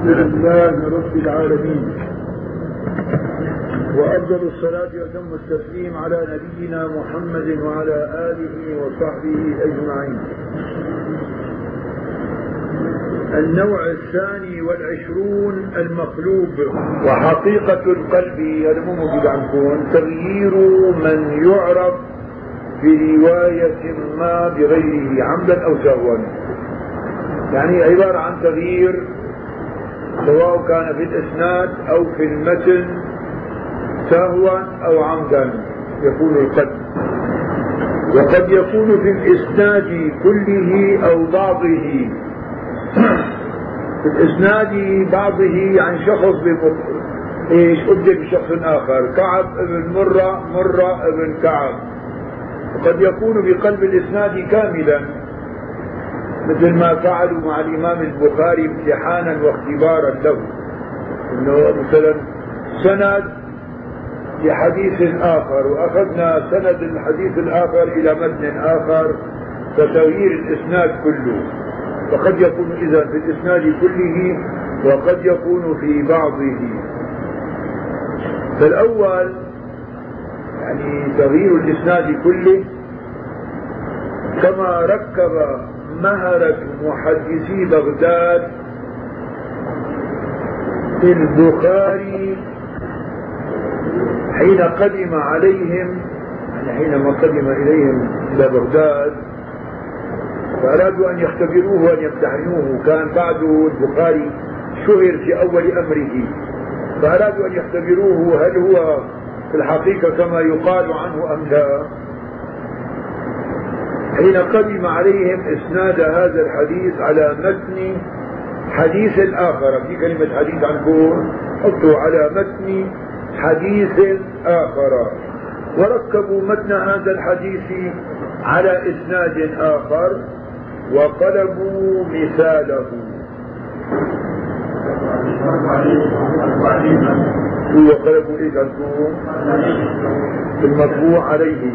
الحمد لله رب العالمين. وأفضل الصلاة وأتم التسليم على نبينا محمد وعلى آله وصحبه أجمعين. النوع الثاني والعشرون المقلوب. وحقيقة القلب هذا مو تغيير من يعرف في رواية ما بغيره عمدا أو سهوا يعني عبارة عن تغيير سواء كان في الإسناد أو في المتن سهوا أو عمدا يكون القلب وقد يكون في الإسناد كله أو بعضه. في الإسناد بعضه عن شخص إيش؟ أبدل بشخص آخر. كعب ابن مرة مرة ابن كعب. وقد يكون بقلب الإسناد كاملا. مثل ما فعلوا مع الإمام البخاري امتحانا واختبارا له. إنه مثلا سند لحديث آخر وأخذنا سند الحديث الآخر إلى متن آخر فتغيير الإسناد كله. وقد يكون إذا في الإسناد كله وقد يكون في بعضه. فالأول يعني تغيير الإسناد كله كما ركب مهرة محدثي بغداد في البخاري حين قدم عليهم يعني حينما قدم إليهم إلى بغداد فأرادوا أن يختبروه وأن يمتحنوه. كان بعد البخاري شهر في أول أمره. فأرادوا أن يختبروه هل هو في الحقيقة كما يقال عنه أم لا. حين قدم عليهم إسناد هذا الحديث على متن حديث آخر في كلمة حديث عنكم حطوا على متن حديث آخر وركبوا متن هذا الحديث على إسناد آخر وقلبوا مثاله. هو قلبوا إيش عندكم المطبوع عليه.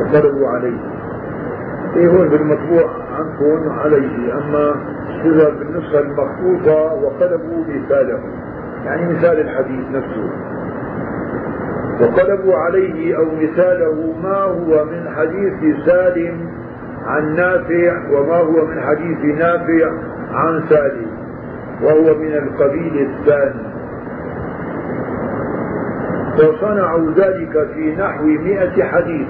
وقلبوا عليه. إيه هون بالمطبوع؟ عندكم عليه. أما إذا بالنسخة المخطوطة وقلبوا مثاله. يعني مثال الحديث نفسه. وقلبوا عليه أو مثاله ما هو من حديث سالم عن نافع وما هو من حديث نافع عن سالم. وهو من القبيل الثاني. وصنعوا ذلك في نحو مئة حديث.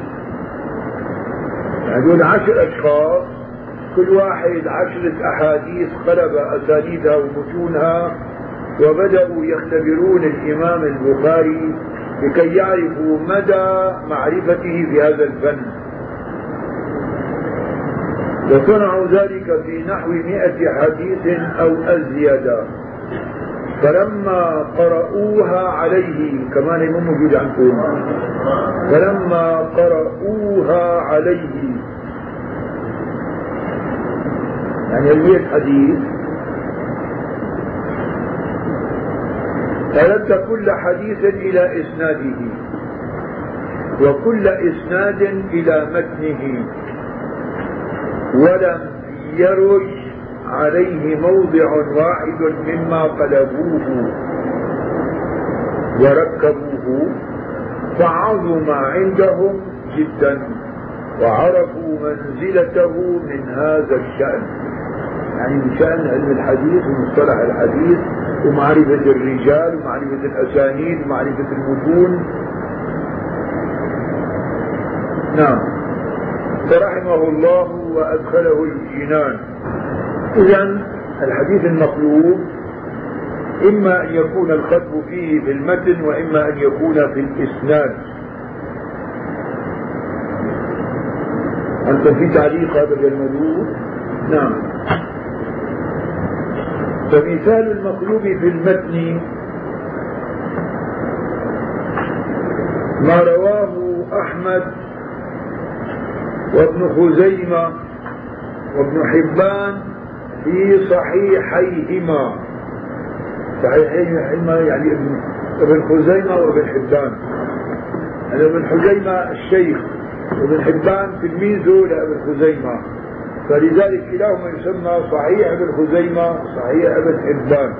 يعني عشر أشخاص كل واحد عشرة أحاديث قلب أسانيدها ومتونها وبدأوا يختبرون الإمام البخاري لكي يعرفوا مدى معرفته في هذا الفن. وصنعوا ذلك في نحو مئة حديث أو أزيد. فلما قرؤوها عليه كمان مو موجود عندكم. فلما قرؤوها عليه. يعني المئة حديث فرد كل حديث إلى إسناده؟ وكل إسناد إلى متنه. ولم يرج عليه موضع واحد مما قلبوه وركبوه فعظم عندهم جدا وعرفوا منزلته من هذا الشأن. يعني من شأن علم الحديث ومصطلح الحديث ومعرفة الرجال ومعرفة الأسانيد ومعرفة المتون. نعم. فرحمه الله وأدخله الجنان. إذا الحديث المطلوب إما أن يكون الخطب فيه في المتن وإما أن يكون في الإسناد. أنت في تعليق هذا الموضوع نعم. فمثال المطلوب في المتن ما رواه أحمد وابن خزيمة وابن حبان في صحيحيهما. صحيحيهما يعني ابن خزيمة وابن حبان. يعني ابن خزيمة الشيخ وابن حبان تلميذه لابن خزيمة. فلذلك كلاهما يسمى صحيح ابن خزيمة صحيح ابن حبان.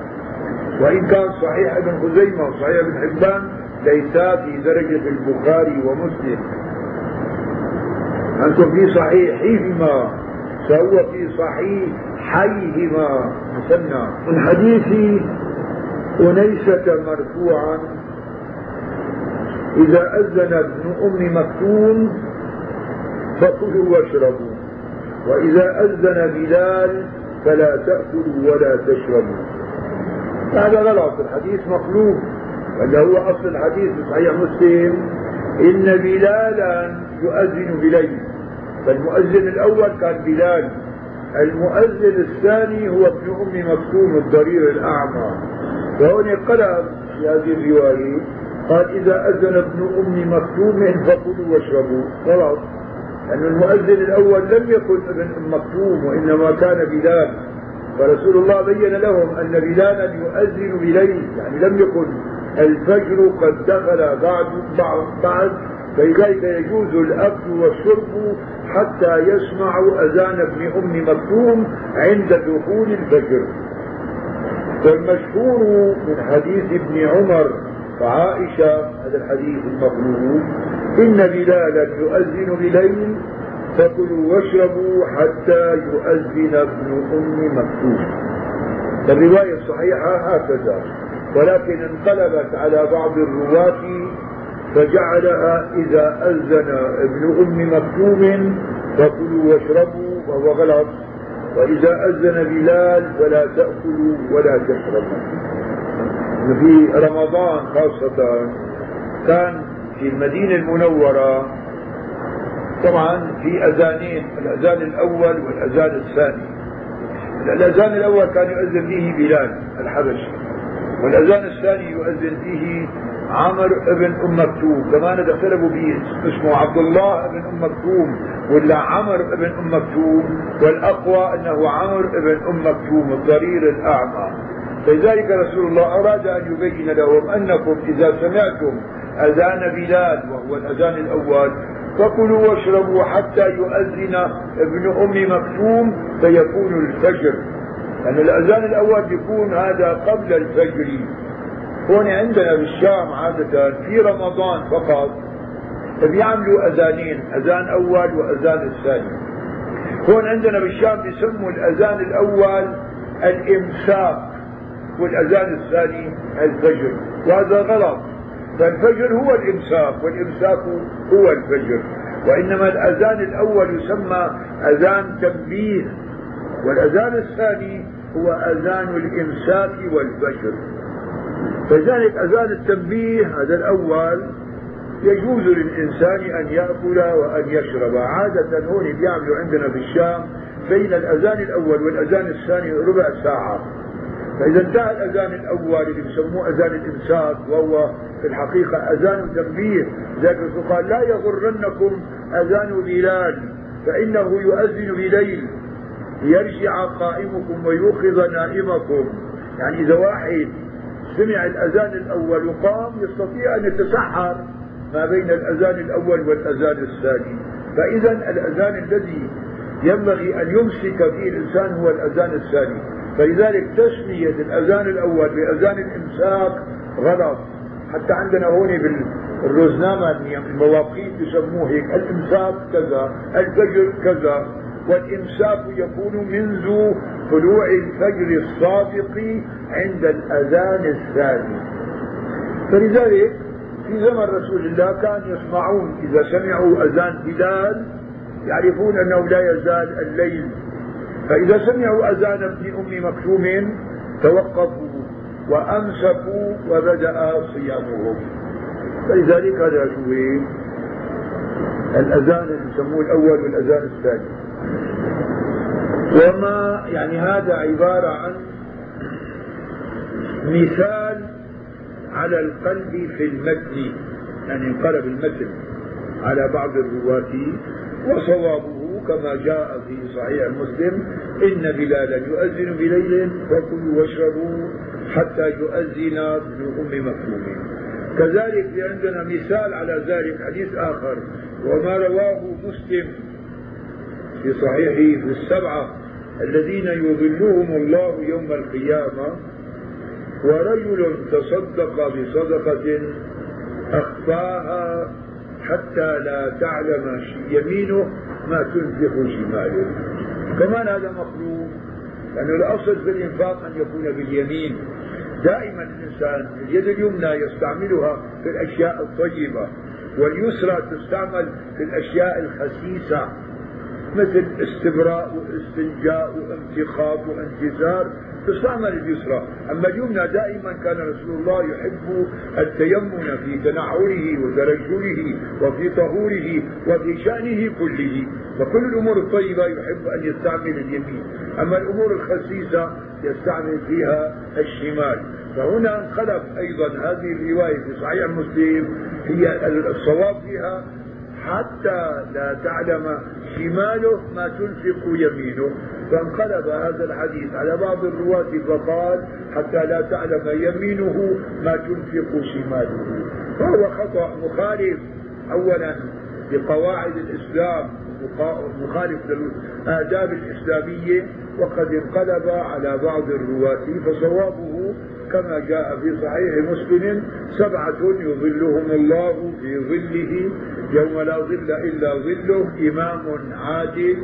وإن كان صحيح ابن خزيمة وصحيح ابن حبان ليسا في درجة البخاري ومسلم. أنتم في صحيحهما فهو في صحيحيهما مثنى من حديث أنيسة مرفوعا إذا أذن ابن أم مكتوم فكلوا واشربوا. وإذا أذن بلال فلا تأكلوا ولا تشربوا. هذا غلط. الحديث مخلوق. ولا هو أصل الحديث في صحيح مسلم. إن بلالا يؤذن بليل. فالمؤذن الأول كان بلال. المؤذن الثاني هو ابن أم مكتوم الضرير الأعمى. فهون قرأ في هذه الرواية قال إذا أذن ابن أم مكتوم فكلوا واشربوا. خلاص. لأن المؤذن الأول لم يكن ابن أم مكتوم وإنما كان بلال. فرسول الله بين لهم أن بلالا يؤذن بليل يعني لم يكن الفجر قد دخل بعد بعد فلذلك يجوز الأكل والشرب حتى يسمعوا أذان ابن أم مكتوم عند دخول الفجر. والمشهور من حديث ابن عمر وعائشة هذا الحديث المقلوب إن بلالا يؤذن بليل فكلوا واشربوا حتى يؤذن ابن أم مكتوم. الرواية الصحيحة هكذا ولكن انقلبت على بعض الرواة فجعلها إذا أذن ابن أم مكتوم فكلوا واشربوا وهو غلط. وإذا أذن بلال فلا تأكلوا ولا تشربوا. في رمضان خاصة كان في المدينة المنورة طبعا في أذانين الأذان الأول والأذان الثاني. الأذان الأول كان يؤذن به بلال الحبشي والأذان الثاني يؤذن به عمر ابن أم مكتوم. كمان اختلفوا به اسمه عبد الله ابن أم مكتوم ولا عمر ابن أم مكتوم والأقوى إنه عمر ابن أم مكتوم الضرير الأعمى. لذلك رسول الله أراد أن يبين لهم أنكم إذا سمعتم أذان بلال وهو الأذان الأول فكلوا واشربوا حتى يؤذن ابن أم مكتوم فيكون الفجر. لأن يعني الأذان الأول يكون هذا قبل الفجر. هون عندنا بالشام عادة في رمضان فقط بيعملوا أذانين أذان أول وأذان الثاني. هون عندنا بالشام بيسموا الأذان الأول الإمساك والأذان الثاني الفجر وهذا غلط. فالفجر هو الإمساك والإمساك هو الفجر وإنما الأذان الأول يسمى أذان تنبيه والأذان الثاني هو أذان الإمساك والفجر. فذلك أذان التنبيه هذا الأول. يجوز للإنسان أن يأكل وأن يشرب. عادة هون بيعملوا عندنا في الشام بين الأذان الأول والأذان الثاني ربع ساعة. فإذا انتهى الأذان الأول اللي بسموه أذان الإمساك وهو في الحقيقة أذان تنبيه. ذلك قال لا يغرنكم أذان بلال فإنه يؤذن بليل. يرجع قائمكم ويوقظ نائمكم. يعني إذا واحد سمع الأذان الأول وقام يستطيع أن يتسحر ما بين الأذان الأول والأذان الثاني. فإذا الأذان الذي ينبغي أن يمسك فيه الإنسان هو الأذان الثاني. فلذلك تسمية الأذان الأول بأذان الإمساك غلط. حتى عندنا هون بالروزنامة المواقيت يسموه هيك الإمساك كذا الفجر كذا. والإمساك يكون منذ طلوع الفجر الصادق عند الأذان الثاني. فلذلك في زمن رسول الله كان يسمعون إذا سمعوا أذان بلال يعرفون أنه لا يزال الليل. فإذا سمعوا أذان ابن أم مكتوم توقفوا وأمسكوا وبدأ صيامهم. فلذلك هذا شو الأذان اللي يسموه الأول والأذان الثاني. وما يعني هذا عبارة عن مثال على القلب في المتن يعني انقلب المتن على بعض الرواة وصوابه كما جاء في صحيح مسلم إن بلالا يؤذن بليل فكلوا واشربوا حتى يؤذن ابن أم مكتوم كذلك عندنا مثال على ذلك حديث آخر وما رواه مسلم في صحيحه في السبعة الذين يظلهم الله يوم القيامة ورجل تصدق بصدقة أخفاها حتى لا تعلم يمينه ما تنفق شماله. كمان هذا مخلوق لأنه الأصل في الإنفاق أن يكون باليمين. دائما الإنسان اليد اليمنى يستعملها في الأشياء الطيبة واليسرى تستعمل في الأشياء الخسيسة. مثل استبراء واستنجاء وانتخاب وانتزار تستعمل اليسرى. أما اليمنى دائما كان رسول الله يحب التيمن في تنعله وترجله وفي طهوره وفي شأنه كله. فكل الأمور الطيبة يحب أن يستعمل اليمين. أما الأمور الخسيسة يستعمل فيها الشمال. فهنا انقلب أيضا هذه الرواية في صحيح مسلم. هي الصواب فيها حتى لا تعلم شماله ما تنفق يمينه. فانقلب هذا الحديث على بعض الرواة فقال حتى لا تعلم يمينه ما تنفق شماله. فهو خطأ مخالف. أولا لقواعد الإسلام مخالف للآداب الإسلامية. وقد انقلب على بعض الرواة فصوابه كما جاء في صحيح مسلم سبعة يظلهم الله في ظله. يوم لا ظل إلا ظله إمام عادل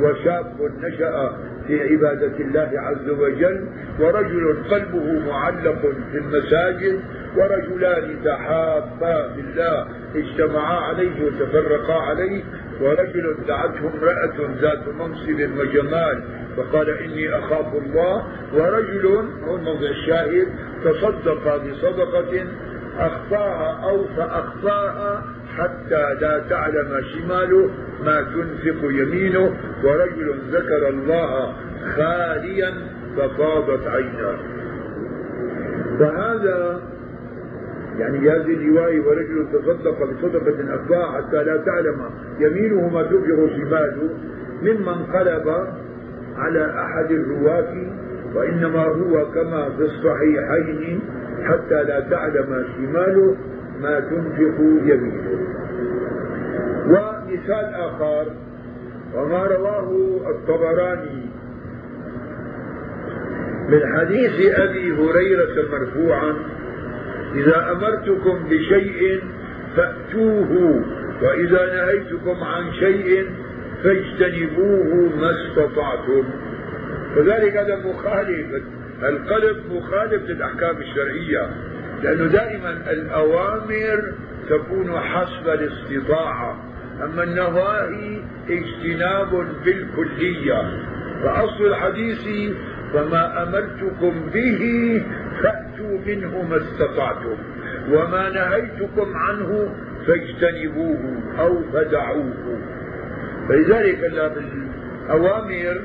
وشاب نشأ في عبادة الله عز وجل ورجل قلبه معلق في المساجد ورجلان تحابا بالله اجتمعا عليه وتفرقا عليه ورجل دعته امرأة ذات منصب وجمال فقال إني أخاف الله ورجل هو الموضع الشاهد تصدق بصدقة أخفاها أو فأخفاها حتى لا تعلم شماله ما تنفق يمينه ورجل ذكر الله خاليا ففاضت عيناه. فهذا يعني هذه الرواية ورجل تصدق بصدقة أخفاها حتى لا تعلم يمينه ما تنفق شماله مما انقلب على أحد الرواة وإنما هو كما في الصحيحين حتى لا تعلم شماله ما تنفق يمينه. ومثال آخر وما رواه الطبراني من حديث أبي هريرة مرفوعا إذا أمرتكم بشيء فأتوه وإذا نهيتكم عن شيء فاجتنبوه ما استطعتم. وذلك هذا مخالف القلب مخالف للأحكام الشرعية. لأنه دائما الأوامر تكون حسب الاستطاعة أما النواهي اجتناب بالكلية. فأصل الحديث فما أمرتكم به فأتوا منه ما استطعتم وما نهيتكم عنه فاجتنبوه أو فدعوه. فلذلك الأوامر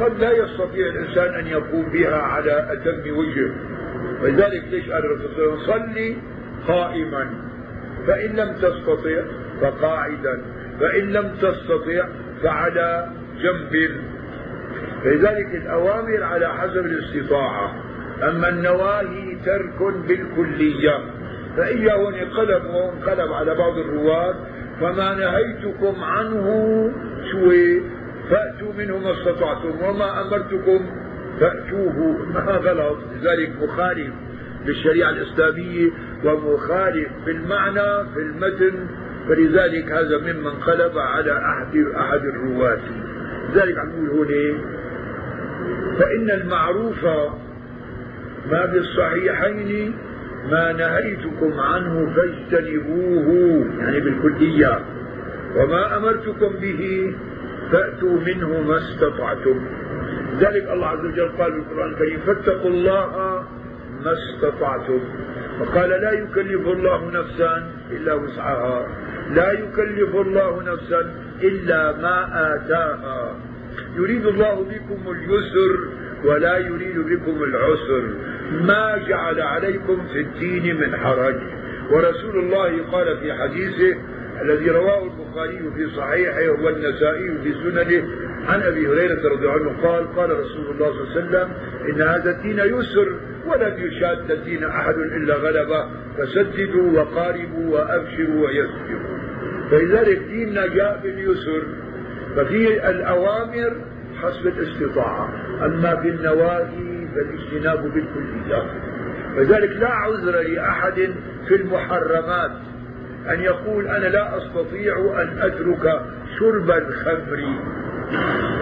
قد لا يستطيع الإنسان أن يقوم بها على أتم وجه. ولذلك ليش قال الرسول صلى الله عليه وسلم صلي قائما؟ فإن لم تستطع فقاعدا فإن لم تستطع فعلى جنب. فلذلك الأوامر على حسب الاستطاعة. أما النواهي ترك بالكلية. فإياه انقلب وانقلب على بعض الرواة فما نهيتكم عنه شوي فأتوا منه ما استطعتم وما أمرتكم فأتوه. ما غلط لذلك مخالف للشريعة الإسلامية ومخالف بالمعنى في المتن. فلذلك هذا مما انقلب على أحد أحد الرواة. لذلك عم هنا فإن المعروف ما في الصحيحين ما نهيتكم عنه فاجتنبوه يعني بالكلية. وما أمرتكم به فأتوا منه ما استطعتم. ذلك الله عز وجل قال في القرآن الكريم فاتقوا الله ما استطعتم. وقال لا يكلف الله نفسا إلا وسعها. لا يكلف الله نفسا إلا ما آتاها. يريد الله بكم اليسر ولا يريد بكم العسر. ما جعل عليكم في الدين من حرج. ورسول الله قال في حديثه الذي رواه البخاري في صحيحه والنسائي في سننه عن أبي هريرة رضي الله عنه قال قال رسول الله صلى الله عليه وسلم إن هذا الدين يسر ولن يشاد الدين أحد إلا غلبه فسددوا وقاربوا وأبشروا ويسروا فلذلك ديننا جاء باليسر ففي الأوامر حسب الاستطاعة أما في النواهي فالاجتناب بالكليات. لذلك لا عذر لأحد في المحرمات أن يقول أنا لا أستطيع أن أترك شرب الخمر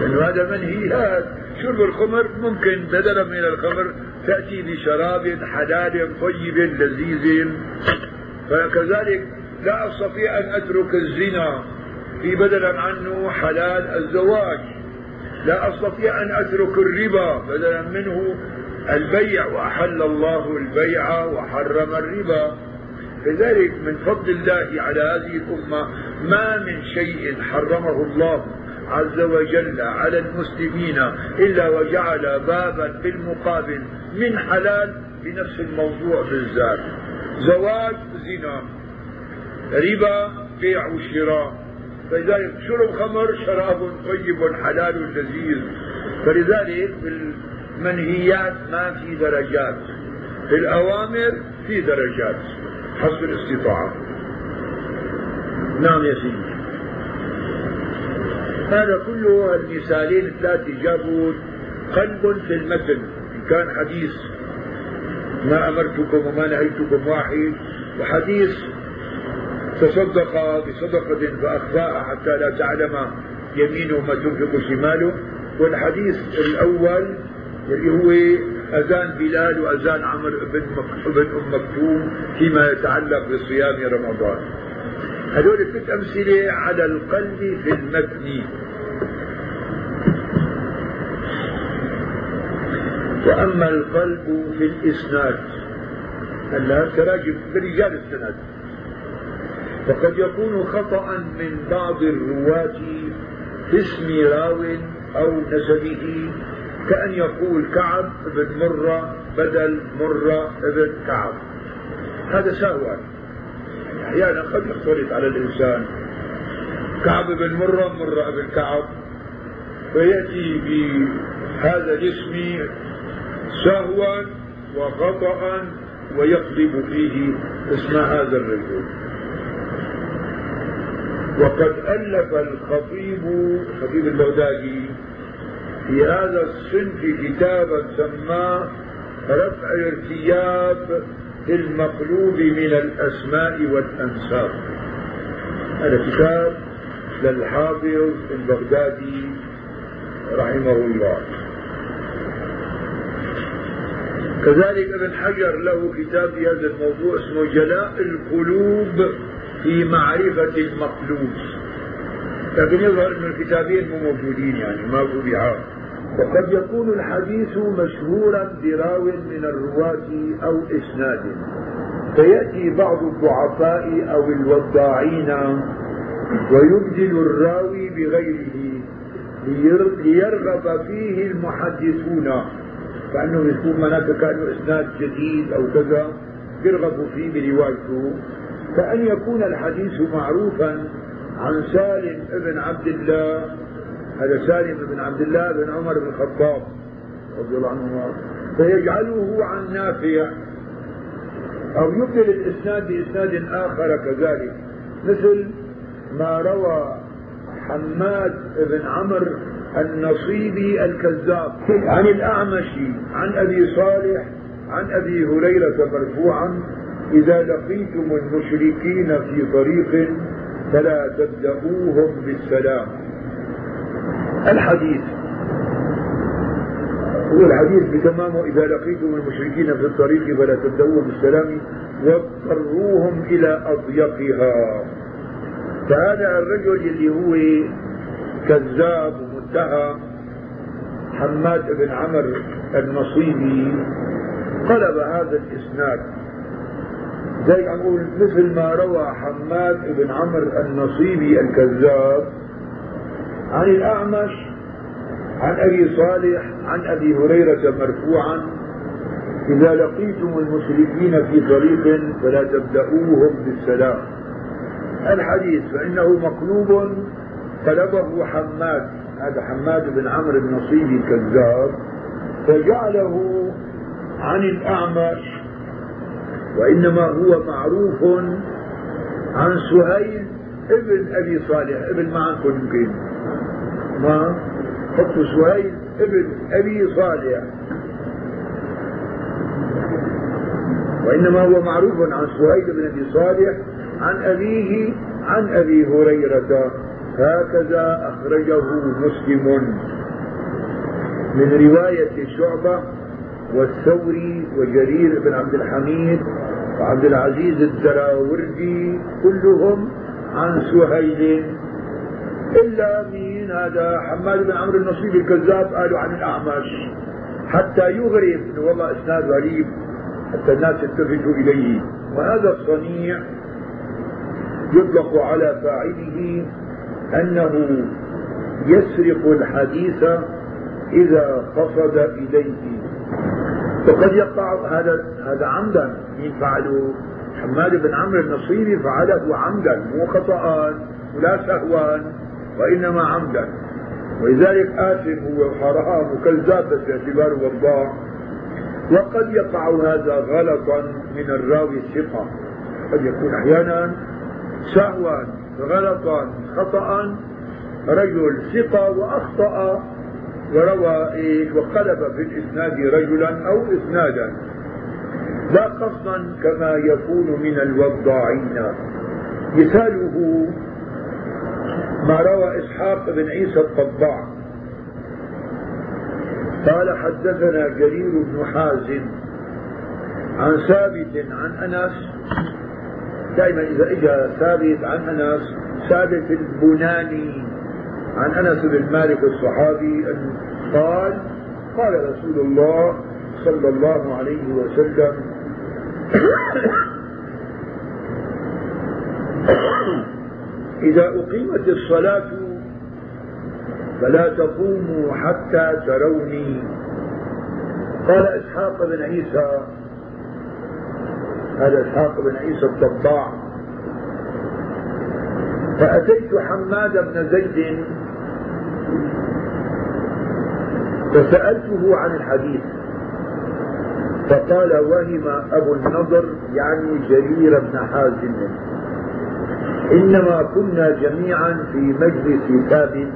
لأنه هذا منهيات شرب الخمر ممكن بدلا من الخمر تأتي بشراب حلال طيب لذيذ. فكذلك لا أستطيع أن أترك الزنا في بدلا عنه حلال الزواج. لا أستطيع أن أترك الربا بدلا منه البيع. وأحل الله البيع وحرم الربا. لذلك من فضل الله على هذه الأمة ما من شيء حرمه الله. عز وجل على المسلمين إلا وجعل بابا بالمقابل من حلال بنفس الموضوع بالذات زواج زنا ربا بيع وشراء. فلذلك شرب خمر شراب طيب حلال لذيذ. فلذلك المنهيات ما في درجات. في الأوامر في درجات. حسب الاستطاعة. نعم يا سيدي. هذا كله المثالين الثلاثة جابوا قلب في المتن. إن كان حديث ما أمرتكم وما نهيتكم واحد وحديث تصدق بصدقة فأخفاها حتى لا تعلم يمينه ما تنفق شماله. والحديث الأول اللي هو أذان بلال وأذان عمرو بن بن أم مكتوم فيما يتعلق بصيام رمضان. هذول ثلاث أمثلة على القلب في المتن. وأما القلب في الإسناد هلا تراجم برجال السند. فقد يكون خطأ من بعض الرواة في اسم راو أو نسبه كأن يقول كعب بن مرة بدل مرة ابن كعب. هذا سهوا أحيانا قد يختلط على الإنسان. كعب بن مرة مرة ابن كعب. فيأتي بهذا الاسم سهوا وخطأ ويقلب فيه اسم هذا الرجل. وقد ألف الخطيب خطيب البغدادي في هذا الصنف كتابا سماه رفع الارتياب في المقلوب من الأسماء والأنساب هذا كتاب للحافظ البغدادي رحمه الله. كذلك ابن حجر له كتاب في هذا الموضوع اسمه جلاء القلوب في معرفة المقلوب لكن يظهر أن الكتابين مو موجودين يعني ما طبعا وقد يكون الحديث مشهورا براو من الرواة أو إسناد. فيأتي بعض الضعفاء أو الوضاعين ويبدل الراوي بغيره ليرغب فيه المحدثون. كأنه يكون مناك كأنه إسناد جديد أو كذا يرغب فيه بروايته. كأن يكون الحديث معروفا عن سالم بن عبد الله هذا سالم بن عبد الله بن عمر بن الخطاب رضي الله عنهما. فيجعله عن نافع أو يبدل الإسناد بإسناد آخر كذلك مثل ما روى حماد بن عمرو النصيبي الكذاب عن الأعمش عن أبي صالح عن أبي هريرة مرفوعا إذا لقيتم المشركين في طريق فلا تبدأوهم بالسلام. الحديث. هو الحديث بتمامه إذا لقيتم المشركين في الطريق فلا تبدأوهم بالسلام واضطروهم إلى أضيقها. فهذا الرجل اللي هو كذاب ومتهم حماد بن عمرو النصيبي قلب هذا الإسناد. زي نقول مثل ما روى حماد بن عمرو النصيبي الكذاب عن الأعمش عن أبي صالح عن أبي هريرة مرفوعا إذا لقيتم المشركين في طريق فلا تبدأوهم بالسلام. الحديث فإنه مقلوب طلبه حماد هذا حماد بن عمرو النصيبي الكذاب فجعله عن الأعمش وإنما هو معروف عن سهيل ابن أبي صالح ابن ما عنكم يمكن. ما حطوا سهيل ابن أبي صالح. وإنما هو معروف عن سهيل بن أبي صالح عن أبيه عن أبي هريرة. هكذا أخرجه مسلم. من رواية شعبة والثوري وجرير بن عبد الحميد وعبد العزيز الدراوردي كلهم عن سهيل. إلا مين هذا حماد بن عمرو النصيب الكذاب قالوا عن الأعمش. حتى يغرب انه والله إسناد غريب حتى الناس يلتفتوا إليه. وهذا الصنيع يطلق على فاعله أنه يسرق الحديث إذا قصد إليه. وقد يقع هذا هذا عمدا. مين فعله؟ حماد بن عمرو النصيبي فعله عمدا مو خطأ ولا سهوا وإنما عمدا. ولذلك آثم هو حرام وكذاب بس باعتباره وضاع وقد يقع هذا غلطا من الراوي الثقة. قد يكون أحيانا سهوا غلطا خطأ رجل ثقة وأخطأ وروى إيش وقلب في الإسناد رجلا أو إسنادا. لا قصدا كما يكون من الوضاعين. مثاله ما روى إسحاق بن عيسى الطباع قال حدثنا جرير بن حازم عن ثابت عن أنس. دائما إذا إجا ثابت عن أنس ثابت البناني عن أنس بن مالك الصحابي قال قال رسول الله صلى الله عليه وسلم إذا أقيمت الصلاة فلا تقوموا حتى تروني. قال إسحاق بن عيسى هذا إسحاق بن عيسى الطباع فأتيت حماد بن زيد فسألته عن الحديث. فقال وهم أبو النضر يعني جرير بن حازم. إنما كنا جميعا في مجلس ثابت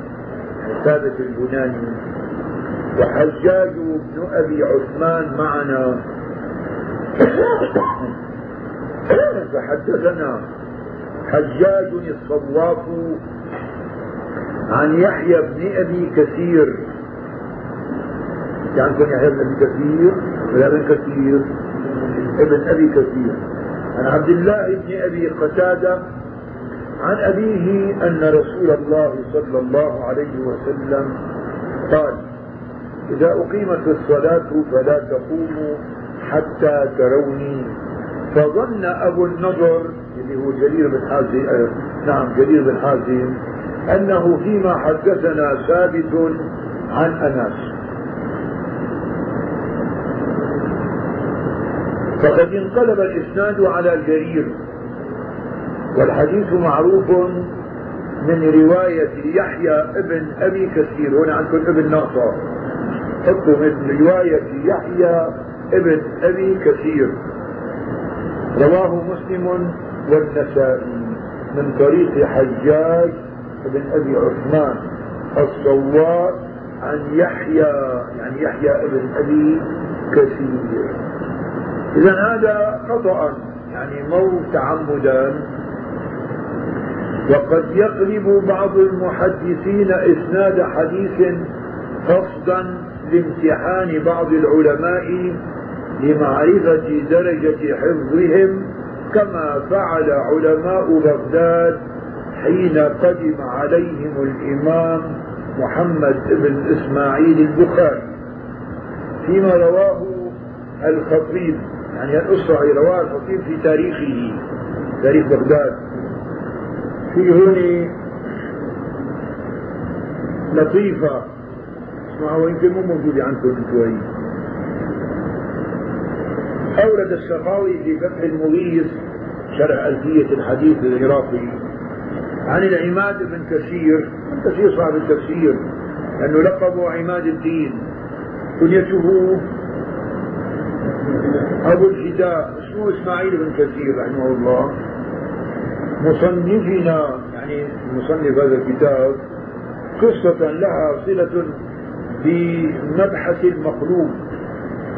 ثابت البناني وحجاج بن أبي عثمان معنا. فحدثنا حجاج الصواف عن يحيى بن أبي كثير. يعرفون يحيى بن أبي كثير ولا ابن كثير. ابن أبي كثير. عن عبد الله بن أبي قتادة عن أبيه أن رسول الله صلى الله عليه وسلم قال إذا أقيمت الصلاة فلا تقوموا حتى تروني. فظن أبو النضر اللي هو جرير بن حازم آه، نعم جرير بن حازم أنه فيما حدثنا ثابت عن أنس فقد انقلب الإسناد على جرير والحديث معروف من رواية يحيى ابن أبي كثير هنا عندكم ابن ناصر. حطوا من رواية يحيى ابن أبي كثير. رواه مسلم والنسائي من طريق حجاج بن أبي عثمان الصوار عن يحيى يعني يحيى ابن أبي كثير. إذا هذا خطأ يعني مو تعمدا وقد يقلب بعض المحدثين إسناد حديث قصدا لامتحان بعض العلماء لمعرفة درجة حفظهم كما فعل علماء بغداد حين قدم عليهم الإمام محمد بن إسماعيل البخاري. فيما رواه الخطيب يعني الأسرعي رواه الخطيب في تاريخه تاريخ بغداد. في هوني لطيفة اسمعوا يمكن مو موجودة عندكم شوي أورد السخاوي في فتح المغيث شرح ألفية الحديث العراقي عن العماد بن كثير. من كثير صاحب التفسير. لأنه لقبه عماد الدين. كنيته أبو الفداء اسمه إسماعيل بن كثير رحمه الله. مصنفنا يعني مصنف هذا الكتاب قصة لها صلة بمبحث المخلوق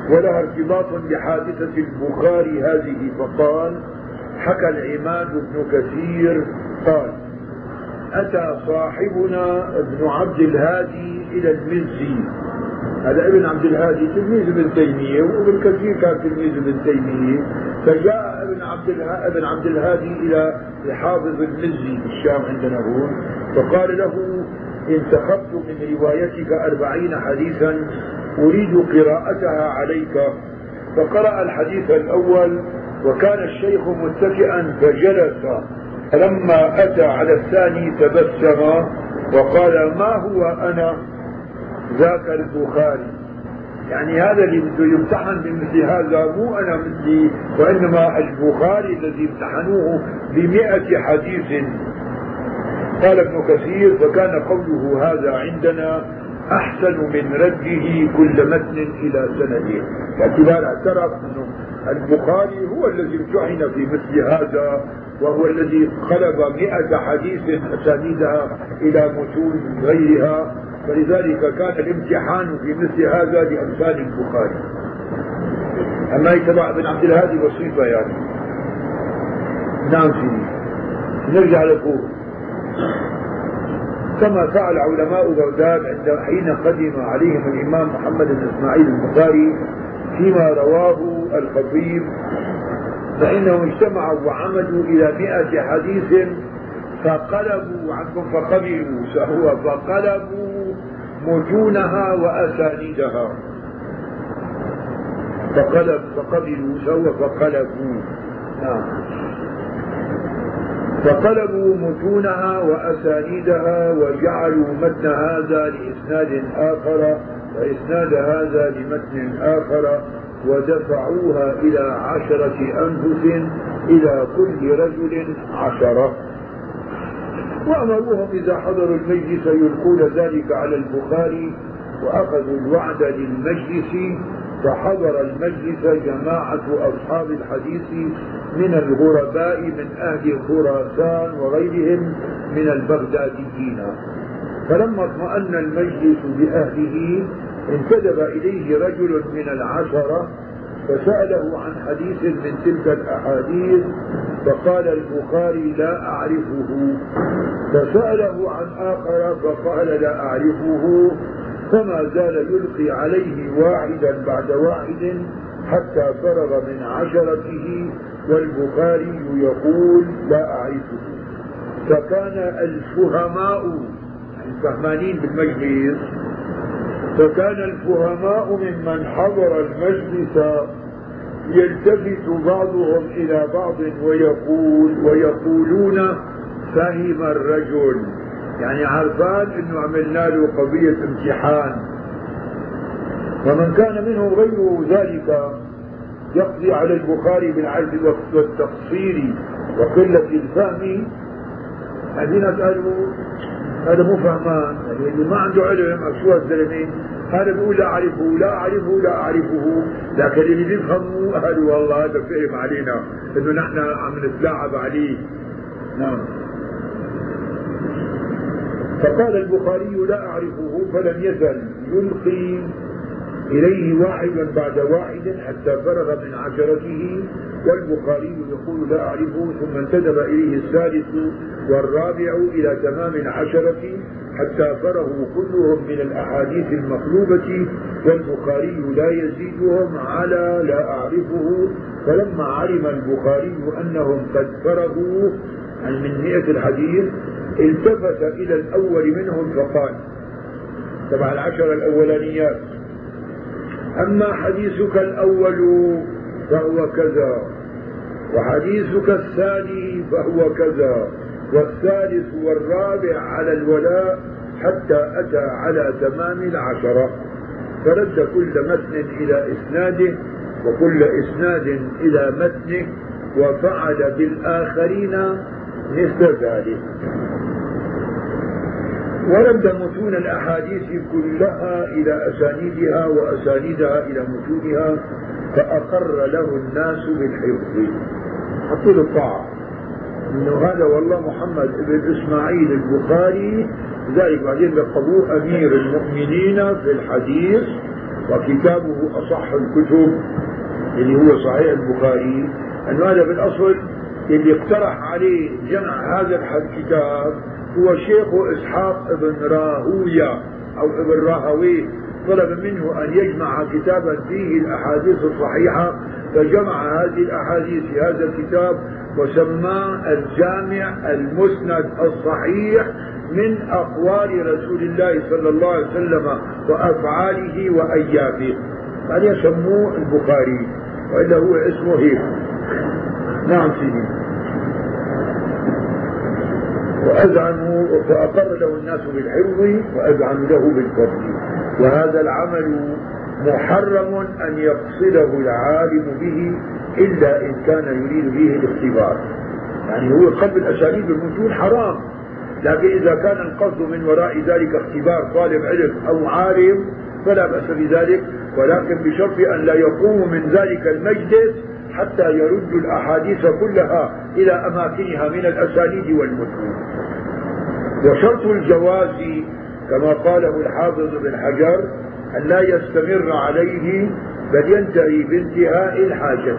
ولها ارتباط بحادثة البخاري هذه. فقال حكى العماد بن كثير قال أتى صاحبنا ابن عبد الهادي إلى المزي هذا ابن عبد الهادي تلميذ ابن تيمية وابن كثير كان تلميذ ابن تيمية. فجاء ابن عبد ابن عبد الهادي إلى حافظ المزي في الشام عندنا هون فقال له انتخبت من روايتك أربعين حديثا أريد قراءتها عليك. فقرأ الحديث الأول وكان الشيخ متكئا فجلس فلما أتى على الثاني تبسم وقال ما هو أنا؟ ذاك البخاري. يعني هذا اللي بده يمتحن بمثل هذا مو أنا مثلي وإنما البخاري الذي امتحنوه بمئة حديث. قال ابن كثير فكان قوله هذا عندنا أحسن من رده كل متن إلى سنده باعتبار اعترف أنه البخاري هو الذي امتحن في مثل هذا وهو الذي قلب مئة حديث أسانيدها إلى متون غيرها. فلذلك كان الامتحان في مثل هذا لأمثال البخاري. أما يتبع ابن عبد الهادي بسيطة يعني نعم سيدي. نرجع لفوق كما فعل علماء بغداد عند حين قدم عليهم الإمام محمد بن إسماعيل البخاري فيما رواه الخطيب فإنهم اجتمعوا وعمدوا إلى مئة حديث فقلبوا عنكم فقبلوا سهو فقلبوا متونها وأسانيدها. فقلب فقبلوا سهو فقلبوا. نعم. فقلبوا متونها وأسانيدها وجعلوا متن هذا لإسناد آخر وإسناد هذا لمتن آخر. ودفعوها إلى عشرة أنفس إلى كل رجل عشرة. وأمروهم إذا حضروا المجلس يلقون ذلك على البخاري وأخذوا الوعد للمجلس فحضر المجلس جماعة أصحاب الحديث من الغرباء من أهل خراسان وغيرهم من البغداديين. فلما اطمأن المجلس بأهله انتدب إليه رجل من العشرة فسأله عن حديث من تلك الأحاديث فقال البخاري لا أعرفه. فسأله عن آخر فقال لا أعرفه. فما زال يلقي عليه واحدا بعد واحد حتى فرغ من عشرته والبخاري يقول لا أعرفه. فكان الفهماء الفهمانين بالمجلس فكان الفهماء ممن حضر المجلس يلتفت بعضهم إلى بعض ويقول ويقولون فهم الرجل. يعني عرفان إنه عملنا له قضية امتحان. ومن كان منه غير ذلك يقضي على البخاري بالعجز والتقصير وقلة الفهم. هذين قالوا هذا مو فهمان. يعني ما عنده علم شو الزلمه هذا بيقول لا أعرفه لا أعرفه لا أعرفه. لكن اللي بيفهموا قالوا والله هذا فهم علينا إنه نحن عم نتلاعب عليه. نعم. فقال البخاري لا أعرفه فلم يزل. يلقي إليه واحدا بعد واحد حتى فرغ من عشرته والبخاري يقول لا أعرفه ثم انتدب إليه الثالث والرابع إلى تمام العشرة حتى فرغوا كلهم من الأحاديث المطلوبة والبخاري لا يزيدهم على لا أعرفه. فلما علم البخاري أنهم قد فرغوا من مئة الحديث التفت إلى الأول منهم فقال تبع العشر الأولانيات أما حديثك الأول فهو كذا وحديثك الثاني فهو كذا والثالث والرابع على الولاء حتى أتى على تمام العشرة. فرد كل متن إلى إسناده وكل إسناد إلى متنه وفعل بالآخرين مثل ذلك. ورد متون الأحاديث كلها إلى أسانيدها وأسانيدها إلى متونها فأقر له الناس بالحفظ. حطوا له الطاعة. إنه هذا والله محمد بن إسماعيل البخاري لذلك بعدين لقبوه أمير المؤمنين في الحديث وكتابه أصح الكتب اللي هو صحيح البخاري. أنه هذا بالأصل اللي اقترح عليه جمع هذا الكتاب هو شيخ إسحاق ابن راهوية أو ابن راهويه طلب منه أن يجمع كتابا فيه الأحاديث الصحيحة فجمع هذه الأحاديث في هذا الكتاب وسماه الجامع المسند الصحيح من أقوال رسول الله صلى الله عليه وسلم وأفعاله وأيامه. هذا يسموه البخاري وإلا هو اسمه هيك. نعم سيدي. وأذعنوا فأقر له الناس بالحفظ وأذعنوا له بالفضل. وهذا العمل محرم أن يقصده العالم به إلا إن كان يريد به الاختبار. يعني هو قلب الأساليب المتون حرام لكن إذا كان القصد من وراء ذلك اختبار طالب علم أو عالم فلا بأس بذلك. ولكن بشرط أن لا يقوم من ذلك المجلس حتى يرد الأحاديث كلها إلى أماكنها من الأسانيد والمتون. وشرط الجواز كما قاله الحافظ بن حجر أن لا يستمر عليه بل ينتهي بانتهاء الحاجة.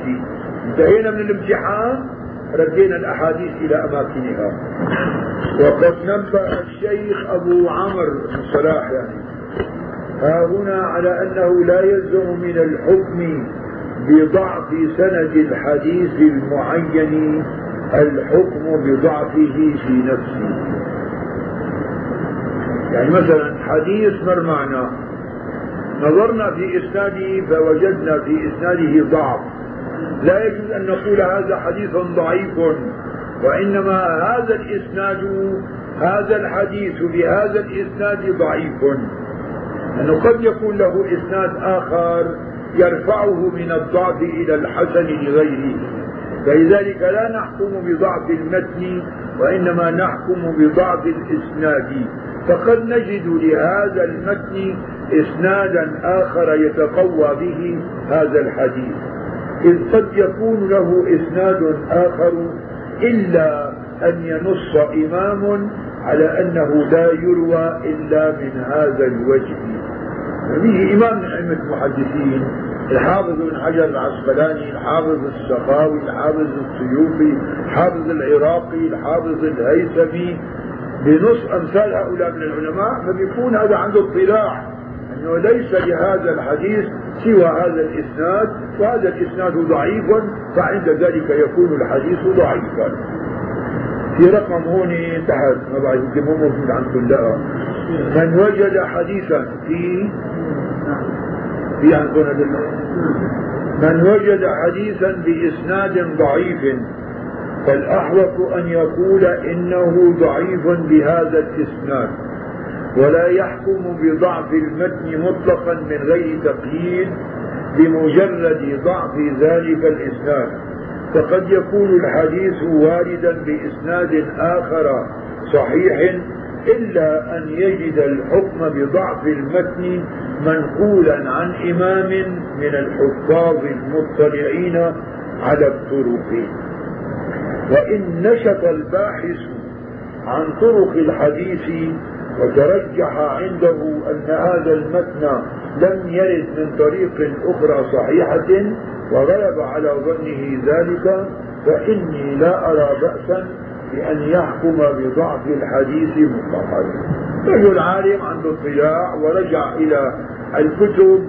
انتهينا من الامتحان ردينا الأحاديث إلى أماكنها. وقد نبه الشيخ أبو عمرو بن صلاح يعني ها هنا على أنه لا يلزم من الحكم بضعف سند الحديث المعين الحكم بضعفه في نفسه. يعني مثلا حديث مرمعنا نظرنا في إسناده فوجدنا في إسناده ضعف. لا يجوز أن نقول هذا حديث ضعيف وإنما هذا الإسناد هذا الحديث بهذا الإسناد ضعيف. أنه قد يكون له إسناد آخر يرفعه من الضعف إلى الحسن لغيره. فلذلك لا نحكم بضعف المتن وإنما نحكم بضعف الإسناد. فقد نجد لهذا المتن إسنادا آخر يتقوى به هذا الحديث. إذ قد يكون له إسناد آخر إلا أن ينص إمام على أنه لا يروى إلا من هذا الوجه. فيه إمام من أئمة المحدثين الحافظ بن حجر العسقلاني الحافظ السخاوي الحافظ السيوفي الحافظ العراقي الحافظ الهيثمي بنص أمثال هؤلاء من العلماء فبيكون هذا عنده اطلاع أنه ليس لهذا الحديث سوى هذا الإسناد وهذا الإسناد ضعيف فعند ذلك يكون الحديث ضعيفا. في رقم هون تحت ما بعرف يمكن مو موجود عندكم لا من وجد حديثا في عندنا من وجد حديثا بإسناد ضعيف فالأحوط أن يقول إنه ضعيف بهذا الإسناد ولا يحكم بضعف المتن مطلقا من غير تقييد بمجرد ضعف ذلك الإسناد. فقد يكون الحديث واردا بإسناد آخر صحيح إلا أن يجد الحكم بضعف المتن منقولا عن إمام من الحفاظ المطلعين على الطرق. وإن نشط الباحث عن طرق الحديث وترجح عنده أن هذا المتن لم يرد من طريق أخرى صحيحة وغلب على ظنه ذلك فإني لا أرى بأسا بأن يحكم بضعف الحديث مطلقا. رجل عالم عنده اطلاع ورجع إلى الكتب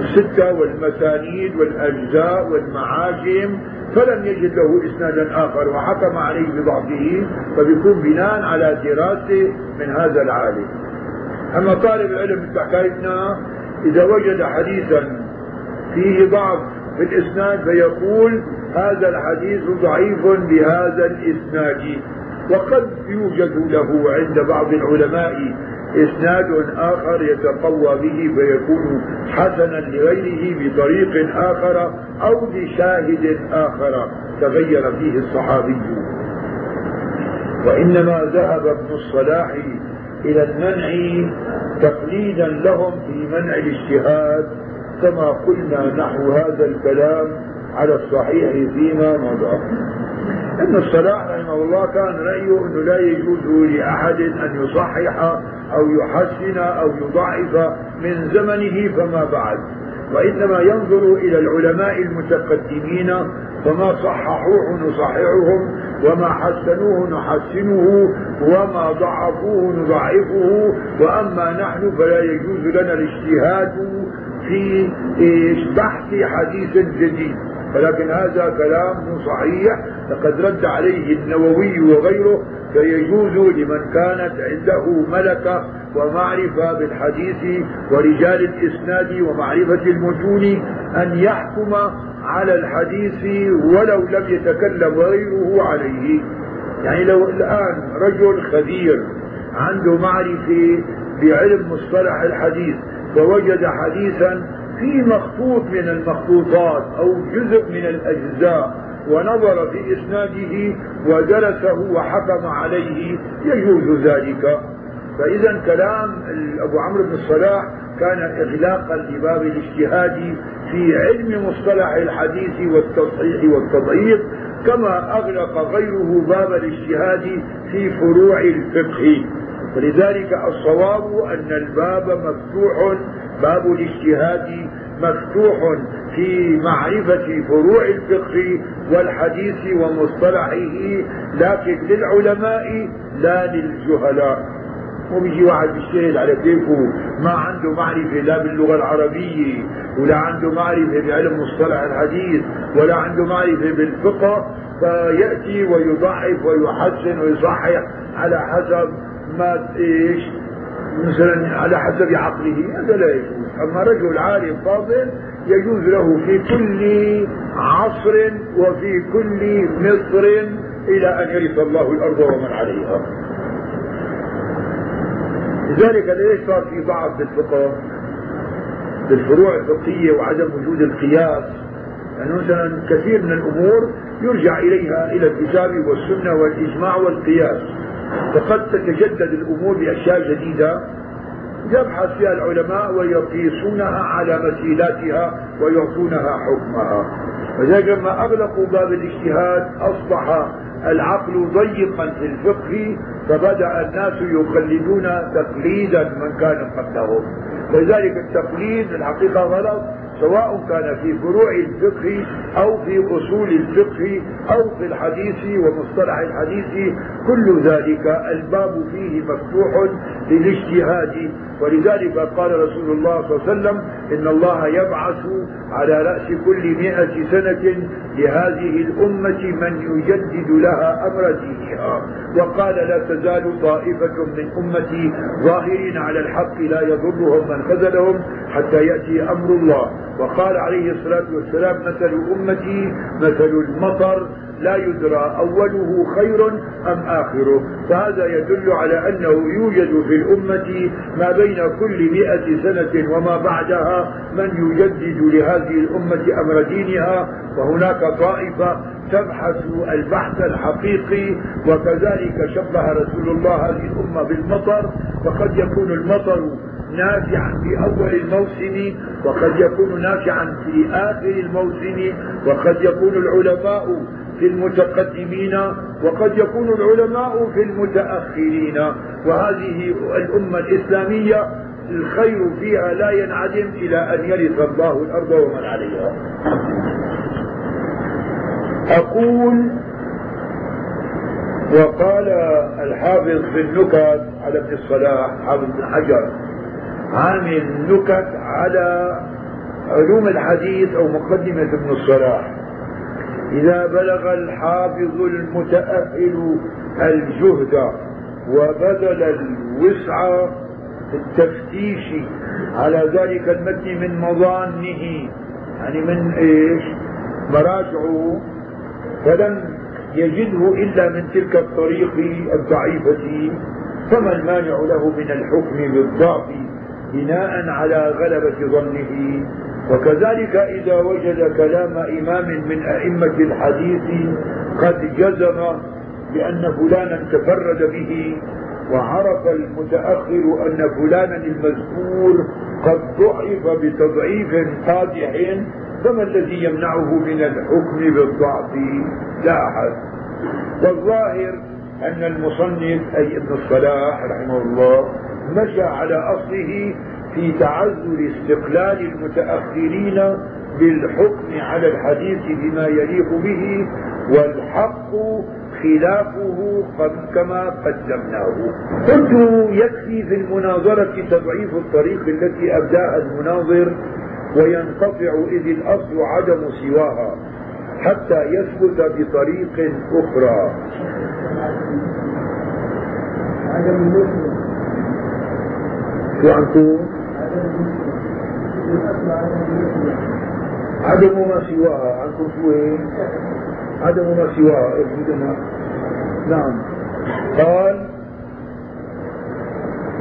الستة والمسانيد والأجزاء والمعاجم فلم يجد له إسنادا آخر وحكم عليه بضعفه فبيكون بناء على دراسة من هذا العالم. أما طالب العلم مثل حكايتنا إذا وجد حديثا فيه ضعف في الإسناد فيقول هذا الحديث ضعيف بهذا الإسناد وقد يوجد له عند بعض العلماء إسناد آخر يتقوى به فيكون حسنا لغيره بطريق آخر أو بشاهد آخر تغير فيه الصحابي. وإنما ذهب ابن الصلاح إلى المنع تقليدا لهم في منع الاجتهاد كما قلنا نحو هذا الكلام على الصحيح فيما مضى. ابن الصلاح رحمه الله كان رأيه أنه لا يجوز لأحد أن يصحح أو يحسن أو يضعف من زمنه فما بعد. وإنما ينظر إلى العلماء المتقدمين فما صححوه نصححهم وما حسنوه نحسنه وما ضعفوه نضعفه. وأما نحن فلا يجوز لنا الاجتهاد في بحث حديث جديد. ولكن هذا كلام صحيح. لقد رد عليه النووي وغيره فيجوز لمن كانت عنده ملكة ومعرفة بالحديث ورجال الإسناد ومعرفة المتون أن يحكم على الحديث ولو لم يتكلم غيره عليه. يعني لو الآن رجل خبير عنده معرفة بعلم مصطلح الحديث ووجد حديثا في مخطوط من المخطوطات أو جزء من الأجزاء ونظر في إسناده ودرسه وحكم عليه يجوز ذلك. فإذا كلام أبو عمرو بن الصلاح كان إغلاقا لباب الاجتهاد في علم مصطلح الحديث والتصحيح والتضعيف كما أغلق غيره باب الاجتهاد في فروع الفقه. ولذلك الصواب أن الباب مفتوح باب الاجتهاد مفتوح في معرفة فروع الفقه والحديث ومصطلحه لكن للعلماء لا للجهلاء. وبيجي واحد بيجتهد على كيفه ما عنده معرفة لا باللغة العربية ولا عنده معرفة بعلم مصطلح الحديث ولا عنده معرفة بالفقه فيأتي ويضعف ويحسن ويصحح على حسب ما إيش؟ مثلا على حسب عقله هذا لا يجوز. أما رجل عالم فاضل يجوز له في كل عصر وفي كل مصر إلى أن يرث الله الأرض ومن عليها. لذلك ليش صار في ضعف بالفقه بالفروع الفقهية وعدم وجود القياس. يعني مثلا كثير من الأمور يرجع إليها إلى الكتاب والسنة والإجماع والقياس. فقد تتجدد الأمور بأشياء جديدة يبحث فيها العلماء ويقيسونها على مسيلاتها ويعطونها حكمها. وذلك لما أغلقوا باب الاجتهاد أصبح العقل ضيقا في الفقه فبدأ الناس يقلدون تقليدا من كان قبلهم. ولذلك التقليد الحقيقة غلط سواء كان في فروع الفقه أو في أصول الفقه أو في الحديث ومصطلح الحديث كل ذلك الباب فيه مفتوح للاجتهاد. ولذلك قال رسول الله صلى الله عليه وسلم إن الله يبعث على رأس كل مئة سنة لهذه الأمة من يجدد لها أمر دينها. وقال لا تزال طائفة من أمتي ظاهرين على الحق لا يضرهم من خذلهم حتى يأتي أمر الله. وقال عليه الصلاة والسلام مثل أمتي مثل المطر لا يدرى أوله خير أم آخره. فهذا يدل على أنه يوجد في الأمة ما بين كل مئة سنة وما بعدها من يجدد لهذه الأمة أمر دينها وهناك طائفة تبحث البحث الحقيقي وكذلك شبه رسول الله هذه الأمة بالمطر وقد يكون المطر نافعا في أول الموسم وقد يكون نافعا في آخر الموسم وقد يكون العلماء في المتقدمين وقد يكون العلماء في المتأخرين. وهذه الأمة الإسلامية الخير فيها لا ينعدم إلى أن يرث الله الأرض ومن عليها. أقول وقال الحافظ في النكت على ابن الصلاح حافظ بن حجر عامل نكت على علوم الحديث أو مقدمة ابن الصلاح. إذا بلغ الحافظ المتأهل الجهد وبذل الوسع في التفتيش على ذلك المتن من مظانه يعني من إيش؟ مراجعه فلم يجده إلا من تلك الطريق الضعيفة فما المانع له من الحكم بالضعف بناء على غلبة ظنه؟ وكذلك إذا وجد كلام إمام من أئمة الحديث قد جزم بأن فلانا تفرد به وعرف المتأخر أن فلانا المذكور قد ضعف بتضعيف قادح فما الذي يمنعه من الحكم بالضعف؟ لا أحد. والظاهر أن المصنف أي ابن الصلاح رحمه الله مشى على أصله في تعذر استقلال المتأخرين بالحكم على الحديث بما يليق به والحق خلافه كما قدمناه. قلت يكفي في المناظرة تضعيف الطريق التي أبداها المناظر وينقطع إذ الأصل عدم سواها حتى يثبت بطريق أخرى. شو عنكم؟ عدم ما سواها عنكم شو عدم ما سواها نعم قال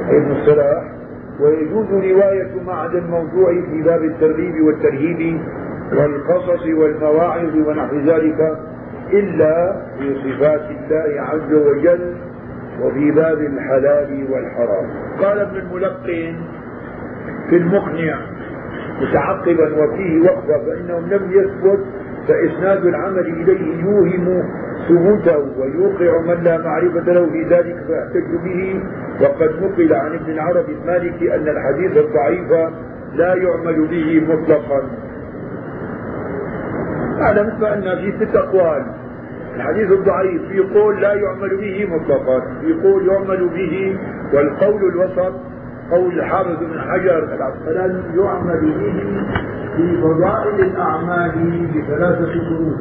ابن الصلاح ويجوز رواية معد الموضوع في باب الترغيب والترهيب والقصص والمواعظ ونحو ذلك إلا في صفات الله عز وجل وفي باب الحلال والحرام قال ابن الملقن في المقنع متعقبا وفيه وقفة فإنهم لم يثبت فإسناد العمل إليه يوهم ثبوته ويوقع من لا معرفة له في ذلك فيحتج به. وقد نقل عن ابن العربي المالكي أن الحديث الضعيف لا يعمل به مطلقا. أعلم فأن في ست أقوال. الحديث الضعيف في قول لا يعمل به مطلقا في قول يعمل به والقول الوسط قول الحافظ بن حجر العسقلاني يعمل به في فضائل الأعمال بثلاثة شروط.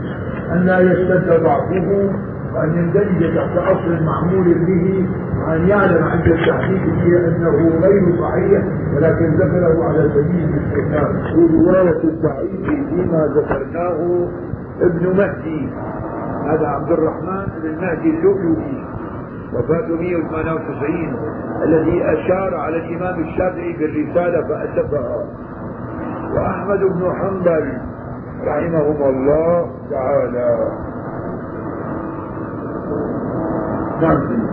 أن لا يشتد ضعفه وأن يندرج تحت أصل معمول به وأن يعلم عند التحقيق به أنه غير صحيح ولكن ذكره على سبيل الاستثناء. ورواية الضعيف فيما ذكرناه ابن مهدي هذا عبد الرحمن بن مهدي اللؤلؤي وفاته 198 الذي أشار على الإمام الشافعي بالرسالة فألفها وأحمد بن حنبل رحمهما الله تعالى. نعم.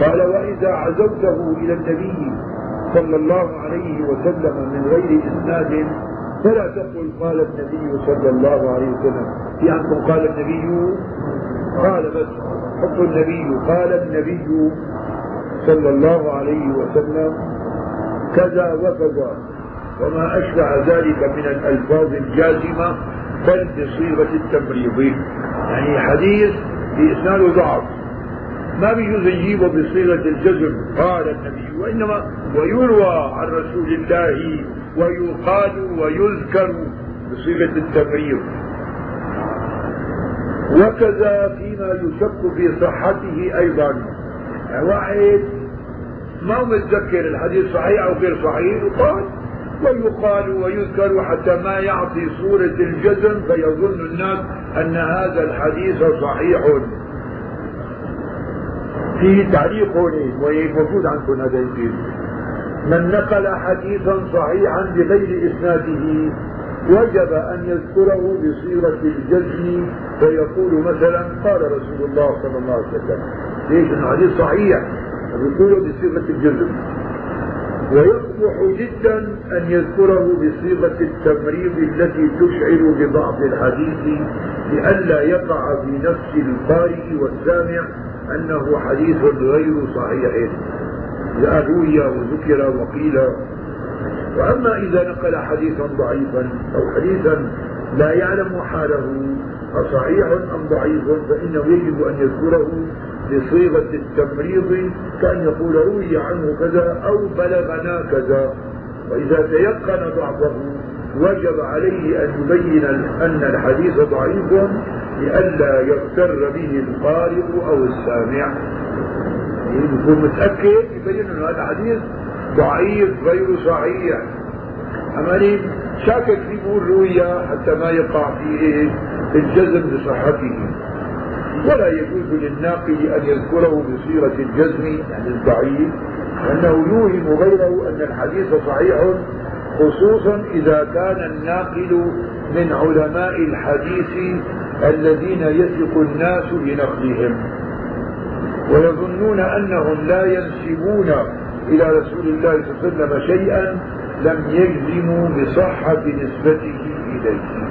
قال وإذا عزوته إلى النبي صلى الله عليه وسلم من غير إسناد فلا تقل قال النبي صلى الله عليه وسلم. في عندكم قال النبي قال بس حط النبي قال النبي صلى الله عليه وسلم كذا وكذا وما أشبه ذلك من الألفاظ الجازمة بل بصيغة التمريض يعني حديث بإسناد ضعف ما بيجوز يجيبه بصيغة الجزم قال النبي وإنما ويروى عن رسول الله ويقال ويذكر بصيغة التمريض وكذا فيما يشك في صحته أيضا. واحد ما متذكر الحديث صحيح أو غير صحيح يقال ويقال ويذكر حتى ما يعطي صورة الجزم فيظن الناس أن هذا الحديث صحيح. في تعليق هنا وموجود عندكم هذا الشيء من نقل حديثا صحيحا بغير إسناده. وجب أن يذكره بصيغة الجزم فيقول مثلا قال رسول الله صلى الله عليه وسلم ليش؟ إنه حديث صحيح. يقوله بصيغة الجزم. ويصلح جدا أن يذكره بصيغة التمريض التي تشعر بضعف الحديث لئلا يقع في نفس القارئ والسامع أنه حديث غير صحيح. لا روي وذكر وقيل وأما إذا نقل حديثا ضعيفا أو حديثا لا يعلم حاله أصحيح أم ضعيف؟ فإنه يجب أن يذكره بصيغة التمريض كأن يقول روي عنه كذا أو بلغنا كذا. وإذا تيقن ضعفه وجب عليه أن يبين أن الحديث ضعيف لئلا يغتر به القارئ أو السامع. يكون متأكد يبين أن هذا حديث ضعيف غير صحيح. أماني شاكك في روي حتى ما يقع فيه الجزم بصحته. ولا يجوز للناقل أن يذكره بصيغة الجزم يعني الضعيف لأنه يوهم غيره أن الحديث صحيح خصوصا إذا كان الناقل من علماء الحديث الذين يثق الناس بنقلهم ويظنون أنهم لا ينسبون إلى رسول الله صلى الله عليه وسلم شيئا لم يجزموا بصحة نسبته إليه.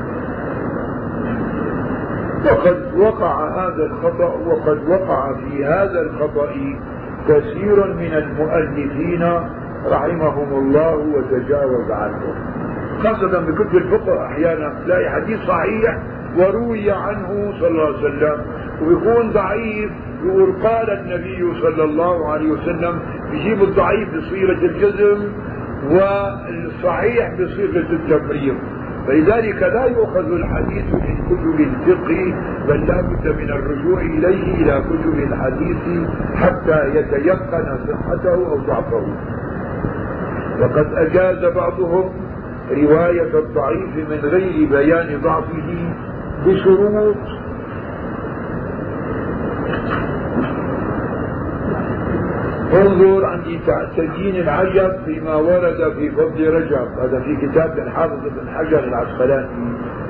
وقد وقع هذا الخطأ وقد وقع في هذا الخطأ كثير من المؤلفين رحمهم الله وتجاوز عنهم خاصة بكتب الفقه أحيانا تلاقي حديث صحيح وروي عنه صلى الله عليه وسلم ويكون ضعيف يقول قال النبي صلى الله عليه وسلم يجيب الضعيف بصيغة الجزم والصحيح بصيغة التمريض فلذلك لا يؤخذ الحديث من كتب الفقه بل لا بد من الرجوع إليه إلى كتب الحديث حتى يتيقن صحته أو ضعفه. وقد أجاز بعضهم رواية الضعيف من غير بيان ضعفه بشروط انظر عندي تجين العجب فيما ورد في فضل رجب. هذا في كتاب الحافظ بن حجر العسقلاني.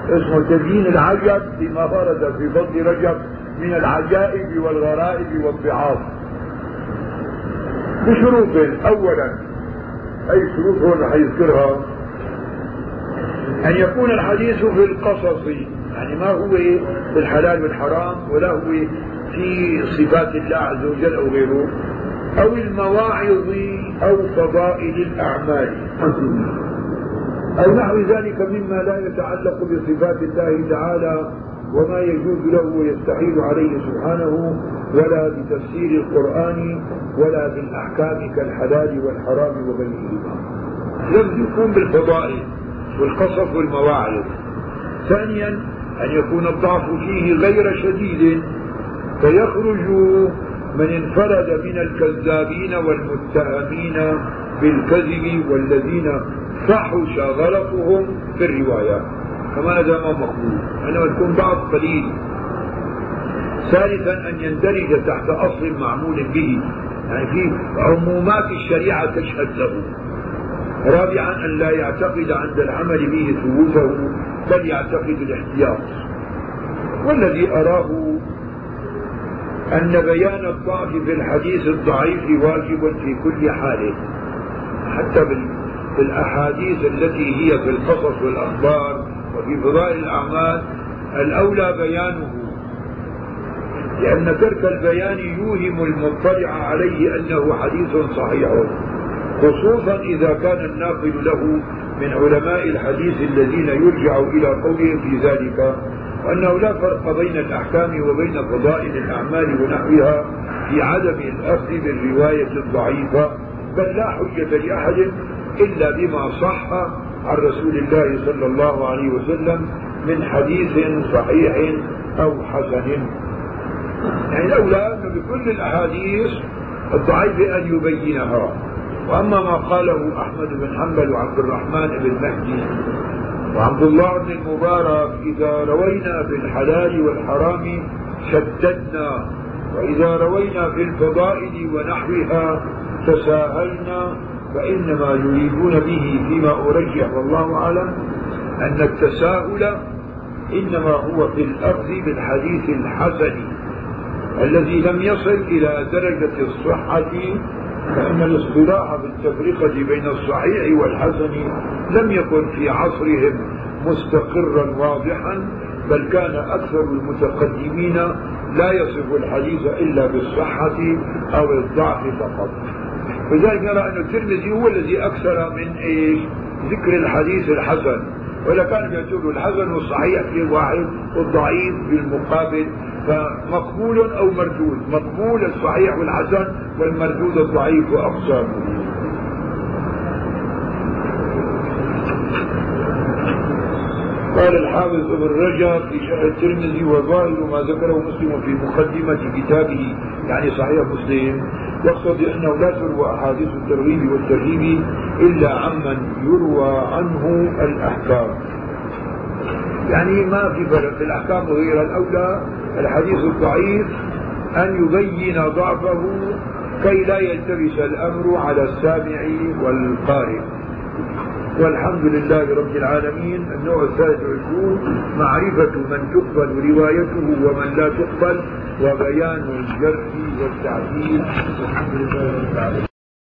اسمه تجين العجب فيما ورد في فضل رجب من العجائب والغرائب والضعاف. بشروط. اولا أي شروط هو اللي حيذكرها؟ أن يكون الحديث في القصص يعني ما هو في الحلال والحرام ولا هو في صفات الله عز وجل أو غيره. أو المواعظ أو فضائل الأعمال. أو نحو ذلك مما لا يتعلق بصفات الله تعالى وما يجوز له ويستحيل عليه سبحانه ولا بتفسير القرآن ولا بالأحكام كالحلال والحرام وغيرهما. لم يكون بالفضائل والقصص والمواعظ. ثانيا أن يكون الضعف فيه غير شديد فيخرج من انفرد من الكذابين والمتهمين بالكذب والذين فحش غلطهم في الروايات كما هذا ما مقبول. انما تكون بعض قليل. ثالثا أن يندرج تحت أصل معمول به. يعني في عمومات الشريعة تشهد له. رابعا أن لا يعتقد عند العمل به ثبوته بل يعتقد الاحتياط. والذي أراه أن بيان الضعف في الحديث الضعيف واجب في كل حال حتى في الأحاديث التي هي في القصص والأخبار وفي فضائل الأعمال الأولى بيانه. لأن ترك البيان يوهم المطلع عليه أنه حديث صحيح خصوصا إذا كان الناقل له من علماء الحديث الذين يرجع إلى قولهم في ذلك. وأنه لا فرق بين الأحكام وبين فضائل الأعمال ونحوها في عدم الأخذ بالرواية الضعيفة بل لا حجة لأحد إلا بما صح عن رسول الله صلى الله عليه وسلم من حديث صحيح أو حسن. يعني الأولى أن بكل الأحاديث الضعيف أن يبينها. وأما ما قاله أحمد بن حنبل وعبد الرحمن بن مهدي وعبد الله بن المبارك إذا روينا في الحلال والحرام شددنا وإذا روينا في الفضائل ونحوها تساهلنا فإنما يريدون به فيما أرجح والله أعلم أن التساهل إنما هو في الأخذ بالحديث الحسن الذي لم يصل إلى درجة الصحة فإن الاصطلاح بالتفرقة بين الصحيح والحسن لم يكن في عصرهم مستقرا واضحا بل كان أكثر المتقدمين لا يصف الحديث إلا بالصحة أو الضعف فقط. لذلك نرى أن الترمذي هو الذي أكثر من إيش؟ ذكر الحديث الحسن. ولا كان يعتبر الحسن والصحيح في واحد والضعيف بالمقابل فمقبول أو مردود. مقبول الصحيح والحسن والمردود الضعيف وأقسامه. قال الحافظ ابن رجب في شرح الترمذي وظاهر ما ذكره مسلم في مقدمة كتابه يعني صحيح مسلم يقتضي أنه لا تروى أحاديث الترغيب والترهيب إلا عمن يروى عنه الأحكام. يعني ما في فرق في الأحكام وغيرها الاولى الحديث الضعيف أن يبين ضعفه كي لا يلتبس الأمر على السامع والقارئ. والحمد لله رب العالمين النوع الثالث والعشرون معرفة من تقبل روايته ومن لا تقبل وبيان الجرح والتعديل. الحمد لله رب العالمين.